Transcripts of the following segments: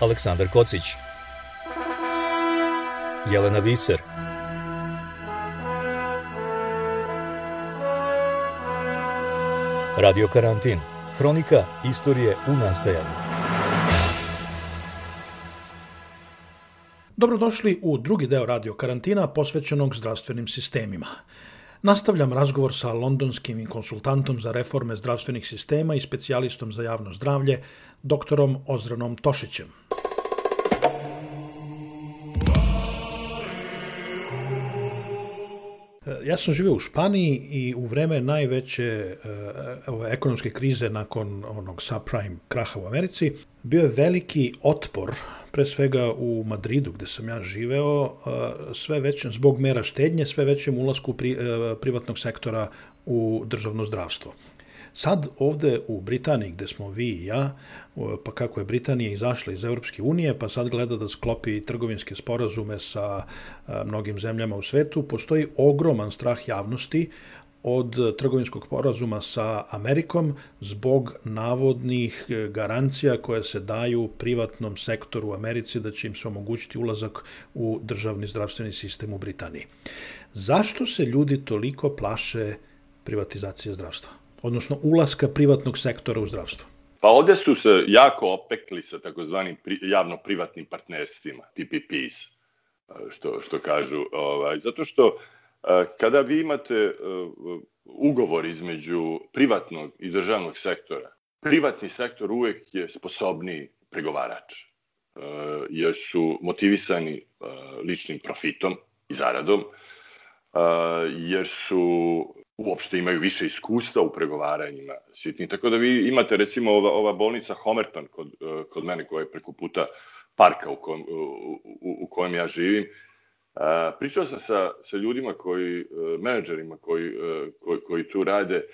Aleksandar Kocić. Jelena Viser. Radio Karantin. Hronika istorije u nastajanju. Dobrodošli u drugi deo radio karantina posvećenog zdravstvenim sistemima. Nastavljam razgovor sa londonskim konsultantom za reforme zdravstvenih sistema i specijalistom za javno zdravlje, doktorom Ozranom Tošićem. Ja sam živio u Španiji i u vreme najveće uh, ekonomske krize nakon onog subprime kraha u Americi bio je veliki otpor pre svega u Madridu gde sam ja živeo, sve većem, zbog mera štednje, sve većem ulasku pri, privatnog sektora u državno zdravstvo. Sad ovde u Britaniji, gde smo vi i ja, pa kako je Britanija izašla iz Evropske unije, pa sad gleda da sklopi trgovinske sporazume sa mnogim zemljama u svetu, postoji ogroman strah javnosti od trgovinskog porazuma sa Amerikom zbog navodnih garancija koje se daju privatnom sektoru u Americi da će im se omogućiti ulazak u državni zdravstveni sistem u Britaniji. Zašto se ljudi toliko plaše privatizacije zdravstva? Odnosno ulaska privatnog sektora u zdravstvo? Pa ovde su se jako opekli sa takozvanim javno-privatnim partnerstvima, PPPs, što, što kažu. Ovaj, zato što Kada vi imate e, ugovor između privatnog i državnog sektora, privatni sektor uvek je sposobniji pregovarač, e, jer su motivisani e, ličnim profitom i zaradom, jer su uopšte imaju više iskustva u pregovaranjima sitni. Tako da vi imate recimo ova, ova bolnica Homerton kod, kod mene koja je preko puta parka u kojem, u, u, u kojem ja živim, pričao sam sa, sa ljudima koji, e, menadžerima koji, e, koji, koji tu rade,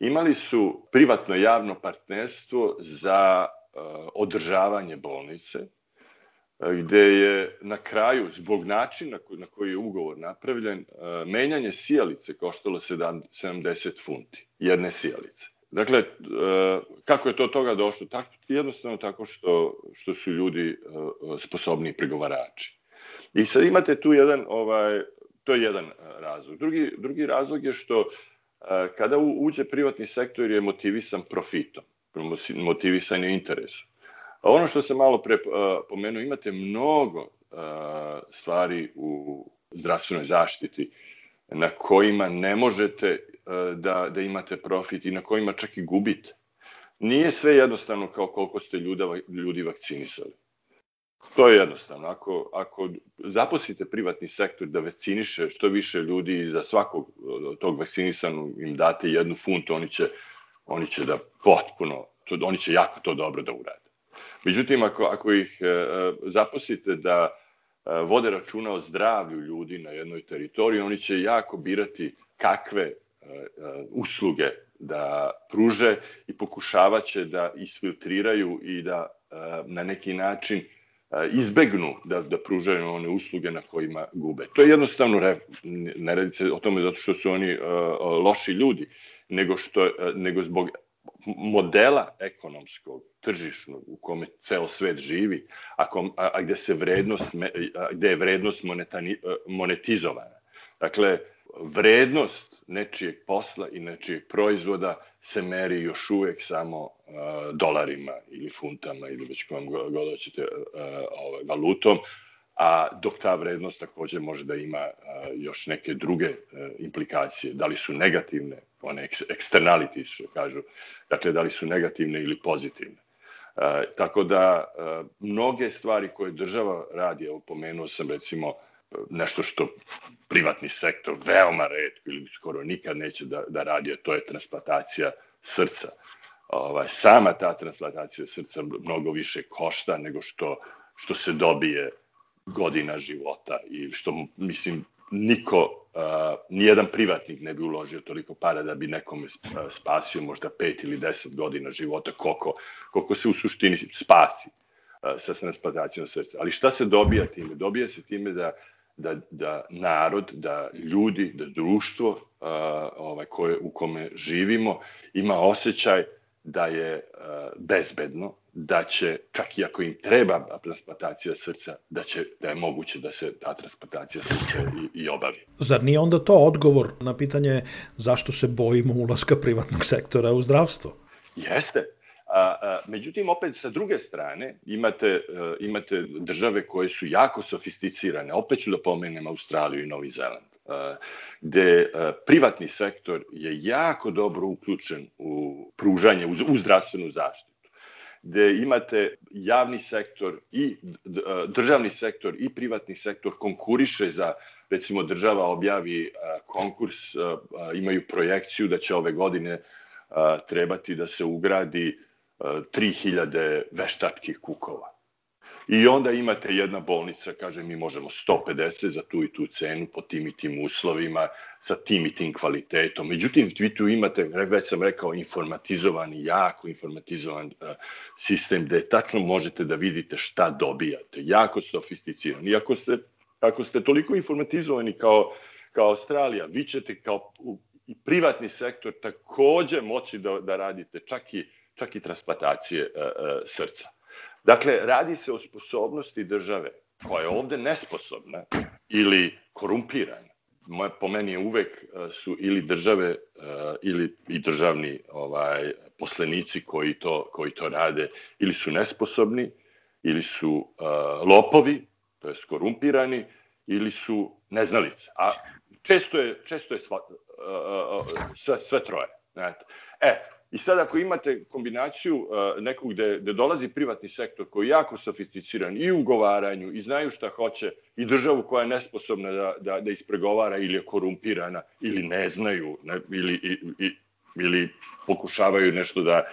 imali su privatno javno partnerstvo za e, održavanje bolnice, gde je na kraju, zbog načina na koji je ugovor napravljen, menjanje sijalice koštalo 70 funti, jedne sijalice. Dakle, kako je to toga došlo? Tako, jednostavno tako što, što su ljudi sposobni pregovarači. I sad imate tu jedan, ovaj, to je jedan e, razlog. Drugi, drugi razlog je što e, kada uđe privatni sektor je motivisan profitom, motivisan je interesom. A ono što sam malo pre e, pomenuo, imate mnogo stvari u zdravstvenoj zaštiti na kojima ne možete da, da imate profit i na kojima čak i gubite. Nije sve jednostavno kao koliko ste ljuda, ljudi vakcinisali. To je jednostavno. Ako, ako zaposlite privatni sektor da vakciniše što više ljudi i za svakog tog vakcinisanog im date jednu funtu, oni će, oni će da potpuno, to, oni će jako to dobro da urade. Međutim, ako, ako ih e, e zaposlite da e, vode računa o zdravlju ljudi na jednoj teritoriji, oni će jako birati kakve e, e usluge da pruže i pokušavaće da isfiltriraju i da e, na neki način izbegnu da, da pružaju one usluge na kojima gube. To je jednostavno, re, ne radi se o tome zato što su oni uh, loši ljudi, nego, što, uh, nego zbog modela ekonomskog, tržišnog, u kome ceo svet živi, a, kom, a, a gde se vrednost, a, gde je vrednost monetani, monetizovana. Dakle, vrednost nečijeg posla i nečijeg proizvoda se meri još uvek samo dolarima ili funtama ili već kom god hoćete uh, ovaj, valutom, a dok ta vrednost takođe može da ima uh, još neke druge uh, implikacije, da li su negativne, one externalities što kažu, dakle da li su negativne ili pozitivne. Uh, tako da uh, mnoge stvari koje država radi, evo pomenuo sam recimo nešto što privatni sektor veoma redko ili skoro nikad neće da, da radi, a to je transplantacija srca. Ovaj, sama ta transplantacija srca mnogo više košta nego što, što se dobije godina života i što, mislim, niko, uh, nijedan privatnik ne bi uložio toliko para da bi nekome spasio možda pet ili deset godina života, koliko, koliko se u suštini spasi uh, sa transplantacijom srca. Ali šta se dobija time? Dobija se time da da, da narod, da ljudi, da društvo uh, ovaj, koje, u kome živimo ima osjećaj da je uh, bezbedno, da će, čak i ako im treba transplantacija srca, da, će, da je moguće da se ta transplantacija srca i, i obavi. Zar nije onda to odgovor na pitanje zašto se bojimo ulaska privatnog sektora u zdravstvo? Jeste. A, a, međutim, opet sa druge strane imate, a, e, imate države koje su jako sofisticirane. Opet ću da pomenem Australiju i Novi Zeland gde privatni sektor je jako dobro uključen u pružanje, u zdravstvenu zaštitu gde imate javni sektor i državni sektor i privatni sektor konkuriše za recimo država objavi konkurs, imaju projekciju da će ove godine trebati da se ugradi 3000 veštačkih kukova. I onda imate jedna bolnica, kaže mi možemo 150 za tu i tu cenu, po tim i tim uslovima, sa tim i tim kvalitetom. Međutim, vi tu imate, već sam rekao, informatizovani, jako informatizovan uh, sistem gde tačno možete da vidite šta dobijate. Jako sofisticiran. I ako ste, ako ste toliko informatizovani kao, kao Australija, vi ćete kao i privatni sektor takođe moći da, da radite čak i, čak i transplantacije uh, uh, srca. Dakle, radi se o sposobnosti države koja je ovde nesposobna ili korumpirana. Moje, po meni je uvek e, su ili države uh, ili i državni ovaj poslenici koji to koji to rade ili su nesposobni ili su uh, lopovi, to jest korumpirani ili su neznalice. A često je često je sva, uh, sve, sve troje. Znate. E, I sad ako imate kombinaciju uh, nekog gde, gde dolazi privatni sektor koji je jako sofisticiran i u ugovaranju i znaju šta hoće i državu koja je nesposobna da, da, da ispregovara ili je korumpirana ili ne znaju ne, ili, i, i, ili pokušavaju nešto da,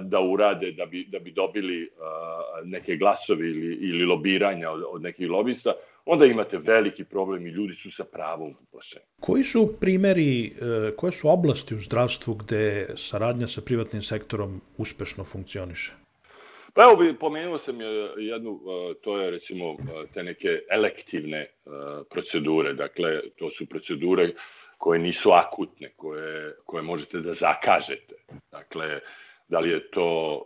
da urade da bi, da bi dobili neke glasovi ili, ili lobiranja od, od nekih lobista, onda imate veliki problem i ljudi su sa pravom uplašeni. Koji su primeri, e, koje su oblasti u zdravstvu gde saradnja sa privatnim sektorom uspešno funkcioniše? Pa evo, pomenuo sam jednu, e, to je recimo e, te neke elektivne procedure, dakle, to su procedure koje nisu akutne, koje, koje možete da zakažete. Dakle, da li je to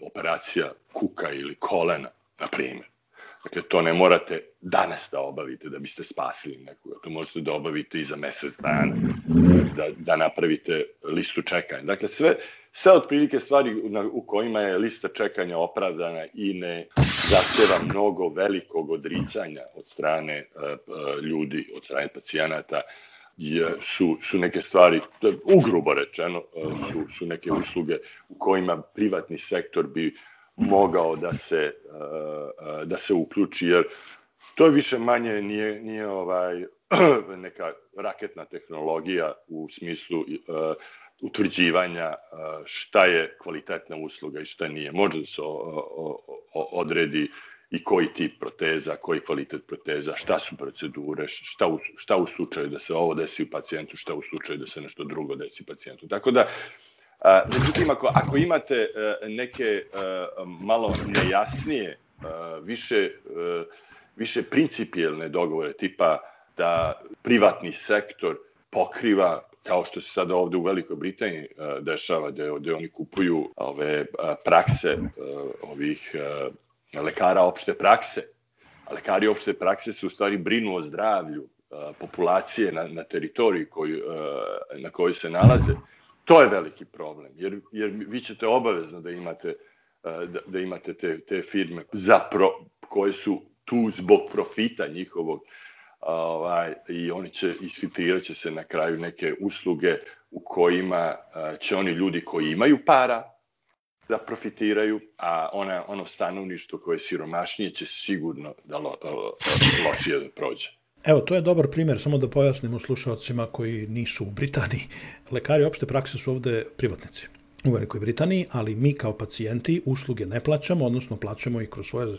operacija kuka ili kolena, na primjer. Dakle, to ne morate danas da obavite da biste spasili nekoga. To možete da obavite i za mesec dana, da, da napravite listu čekanja. Dakle, sve, sve otprilike stvari na, u kojima je lista čekanja opravdana i ne zahtjeva mnogo velikog odricanja od strane uh, ljudi, od strane pacijenata, je, su, su neke stvari, ugrubo rečeno, uh, su, su neke usluge u kojima privatni sektor bi mogao da se, uh, da se uključi, jer to je više manje nije, nije ovaj, neka raketna tehnologija u smislu uh, utvrđivanja šta je kvalitetna usluga i šta nije. Može da se odredi i koji tip proteza, koji kvalitet proteza, šta su procedure, šta u, šta u slučaju da se ovo desi u pacijentu, šta u slučaju da se nešto drugo desi pacijentu. Tako da, međutim, ako, ako imate e, neke e, malo nejasnije, e, više, više principijelne dogovore, tipa da privatni sektor pokriva kao što se sada ovde u Velikoj Britaniji dešava, gde, gde oni kupuju ove prakse ovih lekara opšte prakse. A lekari opšte prakse se u stvari brinu o zdravlju populacije na, na teritoriji koju, na kojoj se nalaze. To je veliki problem, jer, jer vi ćete obavezno da imate, da, da imate te, te firme za pro, koje su tu zbog profita njihovog ovaj, i oni će isfiltrirat se na kraju neke usluge u kojima će oni ljudi koji imaju para da profitiraju, a ona, ono stanovništvo koje je siromašnije će sigurno da lo, lošije da prođe. Evo, to je dobar primjer, samo da pojasnimo slušalcima koji nisu u Britaniji. Lekari opšte prakse su ovde privatnici u Velikoj Britaniji, ali mi kao pacijenti usluge ne plaćamo, odnosno plaćamo i kroz svoje e,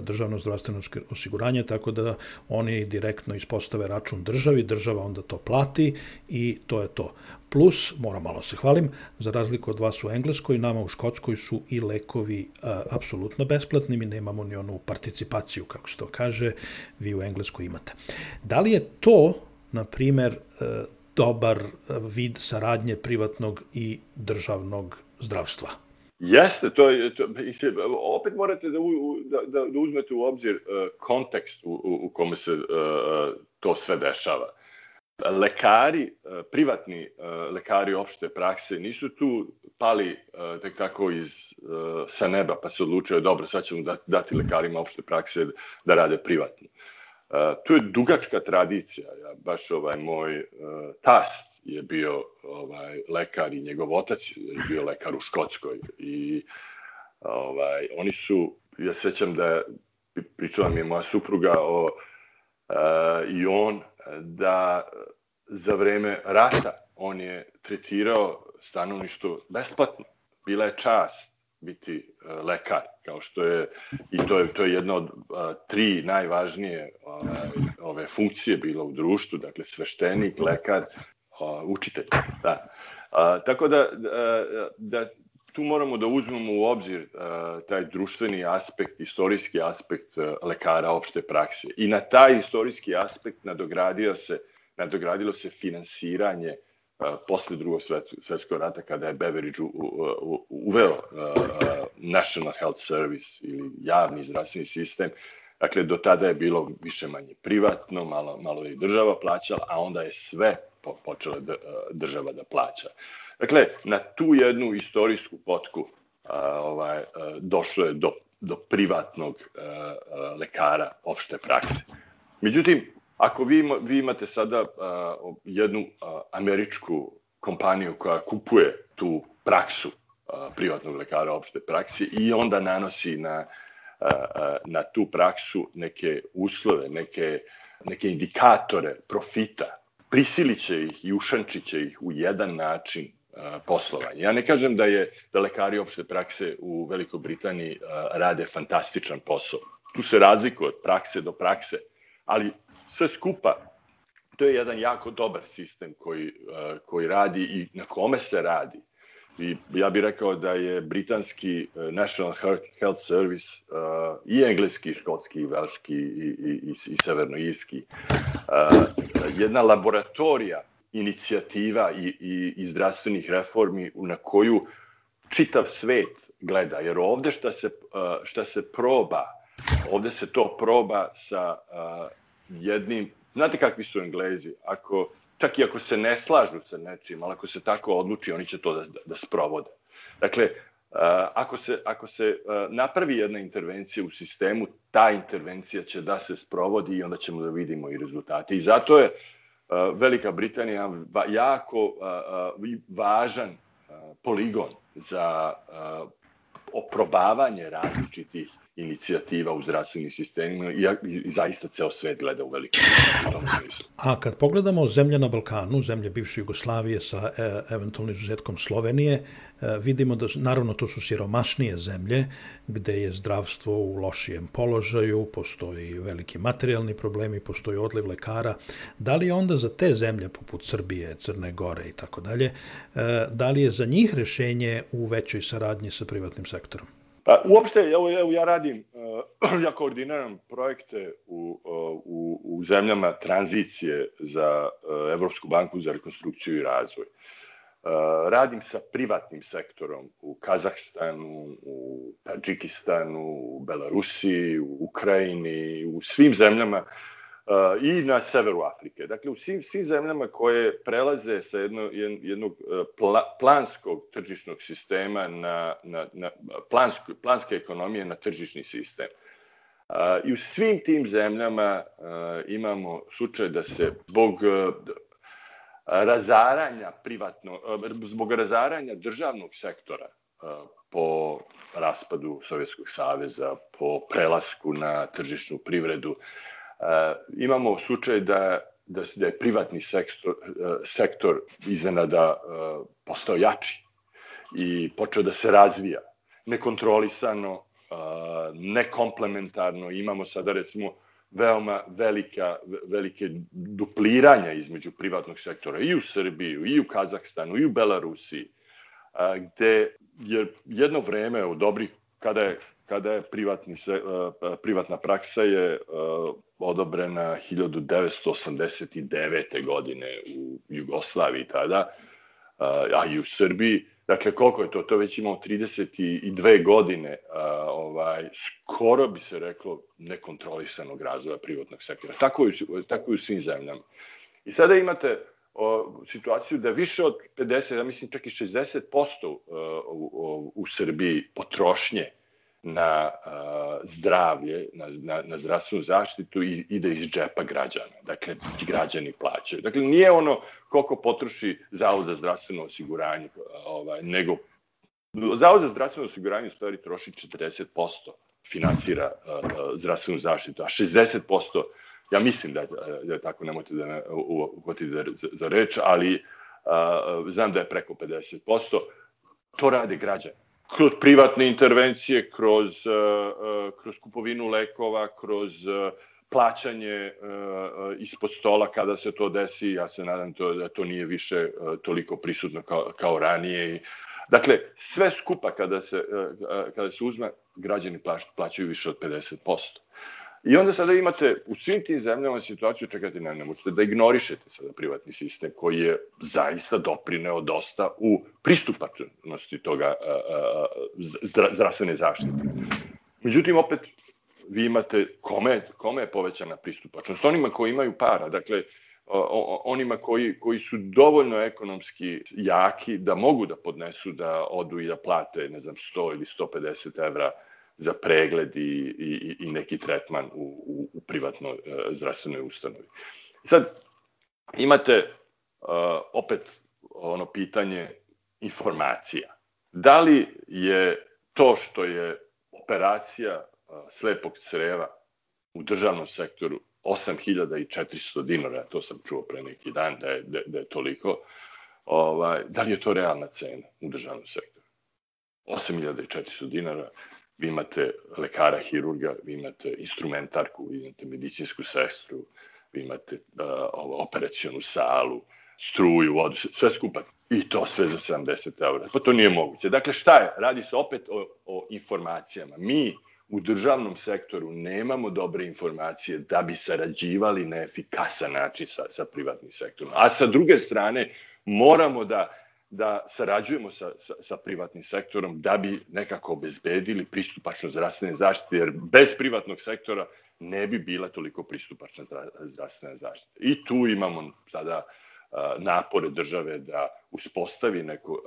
državno zdravstveno osiguranje, tako da oni direktno ispostave račun državi, država onda to plati i to je to. Plus, moram malo se hvalim, za razliku od vas u Engleskoj, nama u Škotskoj su i lekovi a, apsolutno besplatni, mi nemamo ni onu participaciju, kako se to kaže, vi u Engleskoj imate. Da li je to, na primer, e, dobar vid saradnje privatnog i državnog zdravstva. Jeste, to je, to, opet morate da, da, da, da uzmete u obzir uh, kontekst u, u, u kome se uh, to sve dešava. Lekari, uh, privatni uh, lekari opšte prakse nisu tu pali uh, tek tako iz, uh, sa neba pa se odlučio dobro, sad ćemo dati, dati lekarima opšte prakse da rade privatno. To je dugačka tradicija. Ja, baš ovaj moj uh, tast je bio ovaj lekar i njegov otac je bio lekar u Škotskoj i ovaj oni su ja sećam da pričala mi je moja supruga o uh, i on da za vreme rata on je tretirao stanovništvo besplatno. Bila je čast biti uh, lekar, kao što je, i to je, to je jedna od uh, tri najvažnije ovaj, ove funkcije bilo u društvu, dakle sveštenik, lekar učitelj. Da. A, tako da, da, da tu moramo da uzmemo u obzir a, taj društveni aspekt, istorijski aspekt a, lekara opšte prakse. I na taj istorijski aspekt nadogradio se, nadogradilo se finansiranje a, posle drugog svetskog rata kada je Beveridge uveo National Health Service ili javni zdravstveni sistem. Dakle, do tada je bilo više manje privatno, malo, malo je i država plaćala, a onda je sve počela država da plaća. Dakle, na tu jednu istorijsku potku a, ovaj, došlo je do, do privatnog a, lekara opšte prakse. Međutim, ako vi, vi imate sada a, jednu a, američku kompaniju koja kupuje tu praksu a, privatnog lekara opšte prakse i onda nanosi na, a, a, na tu praksu neke uslove, neke, neke indikatore profita, prisilit će ih i ušančit će ih u jedan način poslovanja. Ja ne kažem da je da lekari opšte prakse u Velikoj Britaniji rade fantastičan posao. Tu se razlikuje od prakse do prakse, ali sve skupa to je jedan jako dobar sistem koji, koji radi i na kome se radi. I ja bih rekao da je britanski eh, National Health Service uh, i engleski, i škotski, i velški, i, i, i, i severnoirski uh, jedna laboratorija inicijativa i, i, i zdravstvenih reformi na koju čitav svet gleda. Jer ovde šta se, uh, šta se proba, ovde se to proba sa uh, jednim, znate kakvi su Englezi, ako čak i ako se ne slažu sa nečim, ali ako se tako odluči, oni će to da, da sprovode. Dakle, ako se, ako se napravi jedna intervencija u sistemu, ta intervencija će da se sprovodi i onda ćemo da vidimo i rezultate. I zato je Velika Britanija jako važan poligon za oprobavanje različitih inicijativa u zdravstvenim sistemima i, i zaista ceo svet gleda u velikom. A kad pogledamo zemlje na Balkanu, zemlje bivše Jugoslavije sa e, eventualnim izuzetkom Slovenije, e, vidimo da, naravno, to su siromašnije zemlje, gde je zdravstvo u lošijem položaju, postoji veliki materijalni problemi, postoji odliv lekara. Da li je onda za te zemlje, poput Srbije, Crne Gore i tako dalje, e, da li je za njih rešenje u većoj saradnji sa privatnim sektorom? Pa, uopšte, evo, evo ja radim, uh, ja koordiniram projekte u, uh, u, u zemljama tranzicije za uh, Evropsku banku za rekonstrukciju i razvoj. Radim sa privatnim sektorom u Kazahstanu, u Tadžikistanu, u Belorusiji, u Ukrajini, u svim zemljama uh, i na severu Afrike. Dakle, u svim, svim zemljama koje prelaze sa jedno, jednog e, pla, planskog tržišnog sistema na, na, na plansku, planske ekonomije na tržišni sistem. I u svim tim zemljama imamo slučaj da se zbog e, razaranja privatno, e, zbog razaranja državnog sektora po raspadu Sovjetskog saveza, po prelasku na tržišnu privredu, imamo slučaj da, da, da je privatni sektor, uh, sektor iznenada uh, postao jači i počeo da se razvija nekontrolisano, nekomplementarno. Imamo sada recimo veoma velika, velike dupliranja između privatnog sektora i u Srbiji, i u Kazahstanu, i u Belarusiji, gde je jedno vreme u dobrih, kada je, kada je privatni, privatna praksa je odobrena 1989. godine u Jugoslaviji tada, a i u Srbiji. Dakle, koliko je to? To već imamo 32 godine, ovaj, skoro bi se reklo nekontrolisanog razvoja privatnog sektora. Tako je, tako je u svim zemljama. I sada imate o, situaciju da više od 50, ja mislim čak i 60% u, u, u Srbiji potrošnje na a, zdravlje, na, na, na zdravstvenu zaštitu i ide iz džepa građana. Dakle, građani plaćaju. Dakle, nije ono koliko potroši Zavod za zdravstveno osiguranje, ovaj, nego Zavod za zdravstveno osiguranje u stvari troši 40% finansira uh, zdravstvenu zaštitu, a 60% ja mislim da, da je tako, nemojte da me uhvatite za, za reč, ali uh, znam da je preko 50%, to rade građani kroz privatne intervencije, kroz, uh, kroz kupovinu lekova, kroz uh, plaćanje ispod stola kada se to desi, ja se nadam to, da to nije više toliko prisutno kao, kao ranije. Dakle, sve skupa kada se, kada se uzme, građani plać, plaćaju više od 50%. I onda sada imate u svim tim zemljama situaciju, čekajte, ne, ne možete da ignorišete sada privatni sistem koji je zaista doprineo dosta u pristupačnosti toga zdravstvene zaštite. Međutim, opet, vi imate, kome, kome je povećana pristupačnost? Onima koji imaju para, dakle, onima koji, koji su dovoljno ekonomski jaki da mogu da podnesu da odu i da plate, ne znam, 100 ili 150 evra za pregled i, i, i neki tretman u, u, u privatnoj uh, zdravstvenoj ustanovi. Sad, imate uh, opet ono pitanje informacija. Da li je to što je operacija uh, slepog creva u državnom sektoru 8400 dinara, to sam čuo pre neki dan da je, da, da je toliko, ovaj, da li je to realna cena u državnom sektoru? 8400 dinara, vi imate lekara, hirurga, vi imate instrumentarku, vi imate medicinsku sestru, vi imate uh, operacionu salu, struju, vodu, sve skupa. I to sve za 70 eura. Pa to nije moguće. Dakle, šta je? Radi se opet o, o informacijama. Mi u državnom sektoru nemamo dobre informacije da bi sarađivali na efikasan način sa, sa privatnim sektorom. A sa druge strane, moramo da da sarađujemo sa, sa, sa privatnim sektorom da bi nekako obezbedili pristupačno zdravstvene zaštite, jer bez privatnog sektora ne bi bila toliko pristupačna zdravstvena zaštita. I tu imamo sada napore države da uspostavi neko,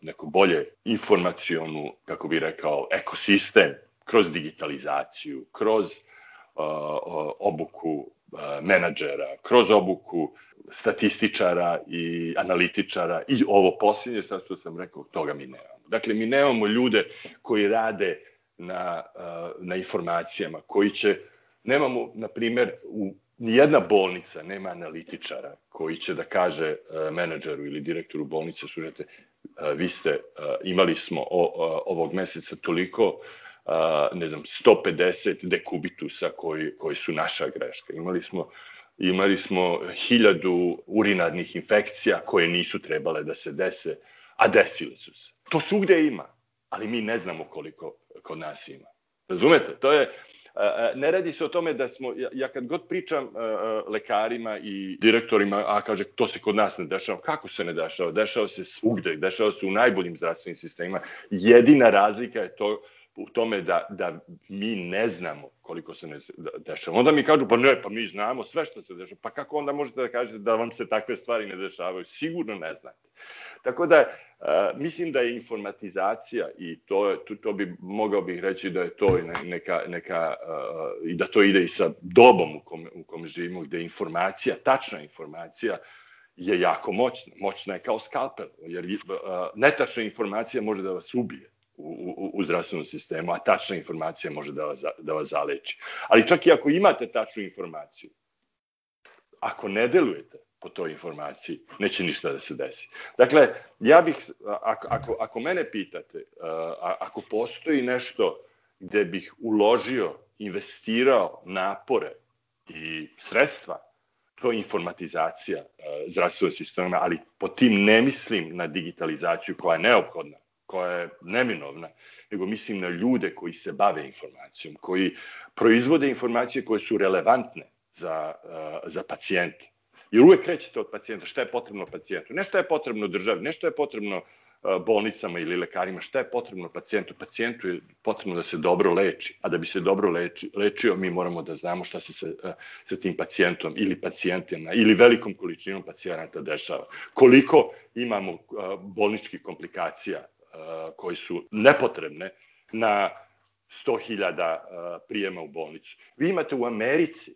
neko bolje informacionu, kako bi rekao, ekosistem kroz digitalizaciju, kroz obuku menadžera, kroz obuku statističara i analitičara i ovo posljednje, sad što sam rekao, toga mi nemamo. Dakle, mi nemamo ljude koji rade na, na informacijama, koji će, nemamo, na primer, u nijedna bolnica nema analitičara koji će da kaže menadžeru ili direktoru bolnice, slušajte, vi ste, imali smo ovog meseca toliko ne znam, 150 dekubitusa koji, koji su naša greška. Imali smo imali smo hiljadu urinarnih infekcija koje nisu trebale da se dese, a desile su se. To svugde ima, ali mi ne znamo koliko kod nas ima. Razumete? To je, ne radi se o tome da smo, ja kad god pričam lekarima i direktorima, a kaže to se kod nas ne dešava, kako se ne dešava? Dešava se svugde, dešava se u najboljim zdravstvenim sistemima. Jedina razlika je to u tome da, da mi ne znamo koliko se ne dešava. Onda mi kažu, pa ne, pa mi znamo sve što se dešava. Pa kako onda možete da kažete da vam se takve stvari ne dešavaju? Sigurno ne znate. Tako da, uh, mislim da je informatizacija i to, to, to bi, mogao bih reći da je to neka, neka uh, i da to ide i sa dobom u kome, u kome živimo, gde informacija, tačna informacija, je jako moćna. Moćna je kao skalpel, jer uh, netačna informacija može da vas ubije u, u, zdravstvenom sistemu, a tačna informacija može da vas, da vas zaleči. Ali čak i ako imate tačnu informaciju, ako ne delujete po toj informaciji, neće ništa da se desi. Dakle, ja bih, ako, ako, ako mene pitate, ako postoji nešto gde bih uložio, investirao napore i sredstva, to je informatizacija zdravstvenog sistema, ali po tim ne mislim na digitalizaciju koja je neophodna koja je neminovna, nego mislim na ljude koji se bave informacijom, koji proizvode informacije koje su relevantne za, za pacijenta. Jer uvek krećete od pacijenta, šta je potrebno pacijentu, ne šta je potrebno državi, ne šta je potrebno bolnicama ili lekarima šta je potrebno pacijentu. Pacijentu je potrebno da se dobro leči, a da bi se dobro leči, lečio mi moramo da znamo šta se sa, sa tim pacijentom ili pacijentima ili velikom količinom pacijenata dešava. Koliko imamo bolničkih komplikacija koji su nepotrebne na 100.000 prijema u bolnicu. Vi imate u Americi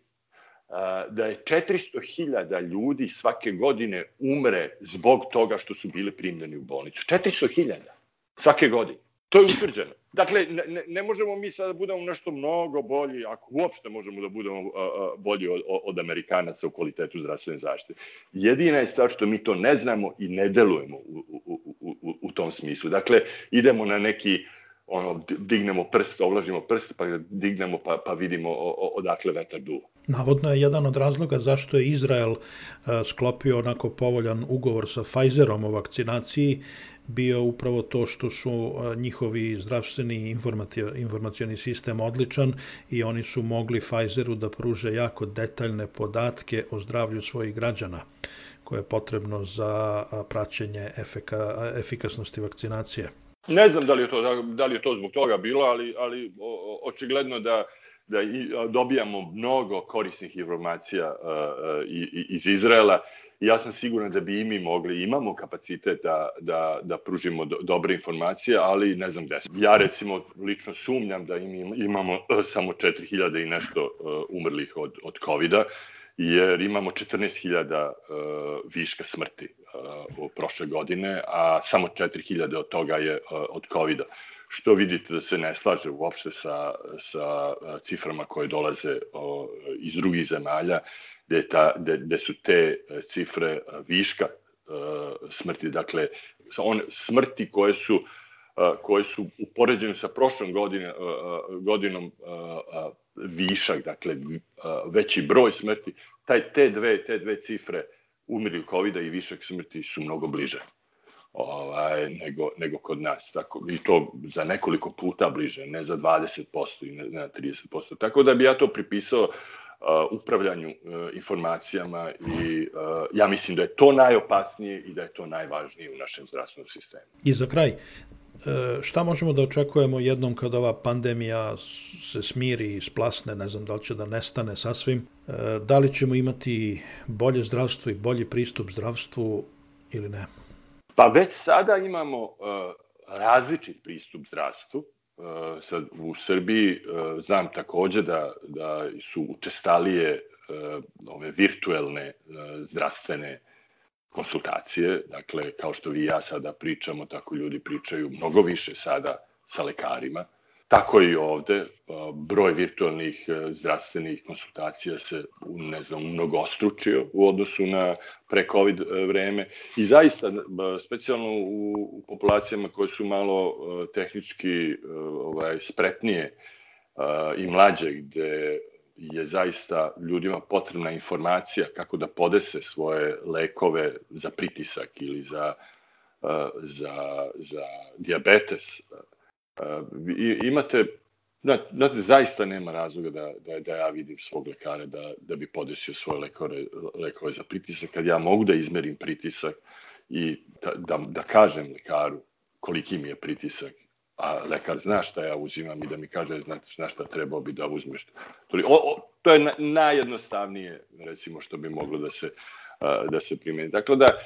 da je 400.000 ljudi svake godine umre zbog toga što su bili primljeni u bolnicu. 400.000 svake godine. To je utvrđeno. Dakle, ne, ne možemo mi sada da budemo nešto mnogo bolji, ako uopšte možemo da budemo bolji od, od Amerikanaca u kvalitetu zdravstvene zaštite. Jedina je stvar što mi to ne znamo i ne delujemo u, u, u, tom smislu. Dakle, idemo na neki ono, dignemo prst, ovlažimo prst, pa dignemo pa, pa vidimo odakle vetar duva. Navodno je jedan od razloga zašto je Izrael sklopio onako povoljan ugovor sa Pfizerom o vakcinaciji bio upravo to što su njihovi zdravstveni informacioni sistem odličan i oni su mogli Pfizeru da pruže jako detaljne podatke o zdravlju svojih građana koje je potrebno za praćenje efeka, efikasnosti vakcinacije. Ne znam da li je to, da, da li je to zbog toga bilo, ali, ali o, očigledno da, da dobijamo mnogo korisnih informacija iz Izraela. Ja sam siguran da bi i mi mogli, imamo kapacitet da, da, da pružimo do, dobre informacije, ali ne znam gde. Ja recimo lično sumnjam da im, imamo uh, samo 4000 i nešto uh, umrlih od, od COVID-a, jer imamo 14.000 uh, viška smrti u prošle godine, a samo 4000 od toga je od COVID-a. Što vidite da se ne slaže uopšte sa, sa ciframa koje dolaze iz drugih zemalja, gde, ta, gde, gde su te cifre viška smrti, dakle, one smrti koje su koje su u poređenju sa prošlom godine, godinom višak, dakle veći broj smrti, taj, te, dve, te dve cifre umrli covid i višak smrti su mnogo bliže ovaj, nego, nego kod nas. Tako, I to za nekoliko puta bliže, ne za 20% i ne, ne 30%. Tako da bi ja to pripisao uh, upravljanju uh, informacijama i uh, ja mislim da je to najopasnije i da je to najvažnije u našem zdravstvenom sistemu. I za kraj, šta možemo da očekujemo jednom kad ova pandemija se smiri i splasne, ne znam da li će da nestane sasvim, E, da li ćemo imati bolje zdravstvo i bolji pristup zdravstvu ili ne? Pa već sada imamo uh, različit pristup zdravstvu. Sad u Srbiji znam takođe da, da su učestalije ove virtuelne zdravstvene konsultacije, dakle kao što vi i ja sada pričamo, tako ljudi pričaju mnogo više sada sa lekarima. Tako i ovde, broj virtualnih e, zdravstvenih konsultacija se, ne znam, mnogostručio u odnosu na pre-COVID e, vreme i zaista, specijalno u, populacijama koje su malo e, tehnički ovaj, spretnije i mlađe, gde je zaista ljudima potrebna informacija kako da podese svoje lekove za pritisak ili za, za, za diabetes, I, imate, znate, zaista nema razloga da, da, da ja vidim svog lekara da, da bi podesio svoje lekore, lekove za pritisak, kad ja mogu da izmerim pritisak i da, da, da kažem lekaru koliki mi je pritisak, a lekar zna šta ja uzimam i da mi kaže znaš šta trebao bi da uzmeš. O, o, to je na, najjednostavnije, recimo, što bi moglo da se, da se primeni. Dakle, da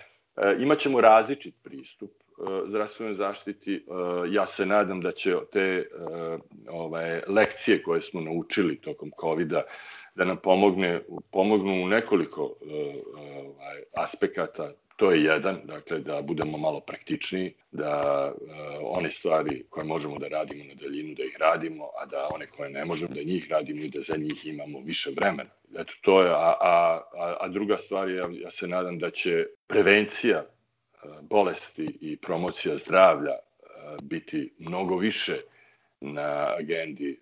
imaćemo različit pristup E, zdravstvenoj zaštiti. E, ja se nadam da će te e, ovaj, lekcije koje smo naučili tokom covid da nam pomogne, pomognu u nekoliko ovaj, aspekata. To je jedan, dakle da budemo malo praktičniji, da one stvari koje možemo da radimo na daljinu, da ih radimo, a da one koje ne možemo, da njih radimo i da za njih imamo više vremena. Eto, to je, a, a, a druga stvar je, ja se nadam da će prevencija bolesti i promocija zdravlja e, biti mnogo više na agendi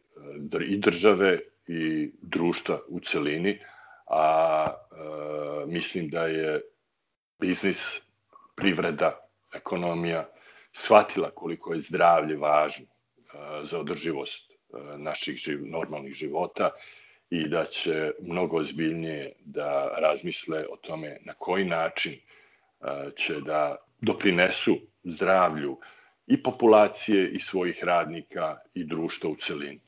e, i države i društva u celini, a e, mislim da je biznis, privreda, ekonomija shvatila koliko je zdravlje važno za održivost naših živ, normalnih života i da će mnogo ozbiljnije da razmisle o tome na koji način će da doprinesu zdravlju i populacije i svojih radnika i društva u celini.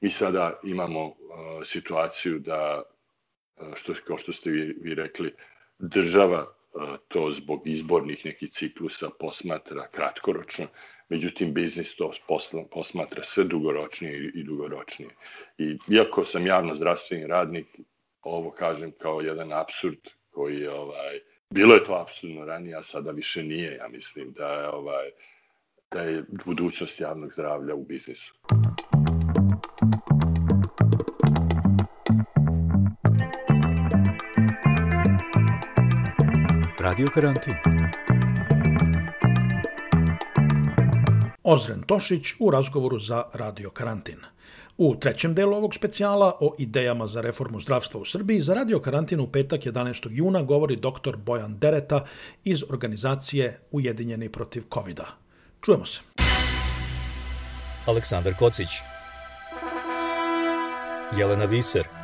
Mi sada imamo situaciju da, što, kao što ste vi, vi rekli, država to zbog izbornih nekih ciklusa posmatra kratkoročno, međutim biznis to posmatra sve dugoročnije i, dugoročnije. I iako sam javno zdravstveni radnik, ovo kažem kao jedan absurd koji je ovaj, bilo je to apsurdno ranije, a sada više nije, ja mislim da je ovaj, da je budućnost javnog zdravlja u biznisu. Radio karantin. Ozren Tošić u razgovoru za Radio karantin. U trećem delu ovog specijala o idejama za reformu zdravstva u Srbiji za Radio karantin u petak 11. juna govori dr. Bojan Dereta iz organizacije Ujedinjeni protiv covid -a. Čujemo se. Aleksandar Kocić Jelena Viser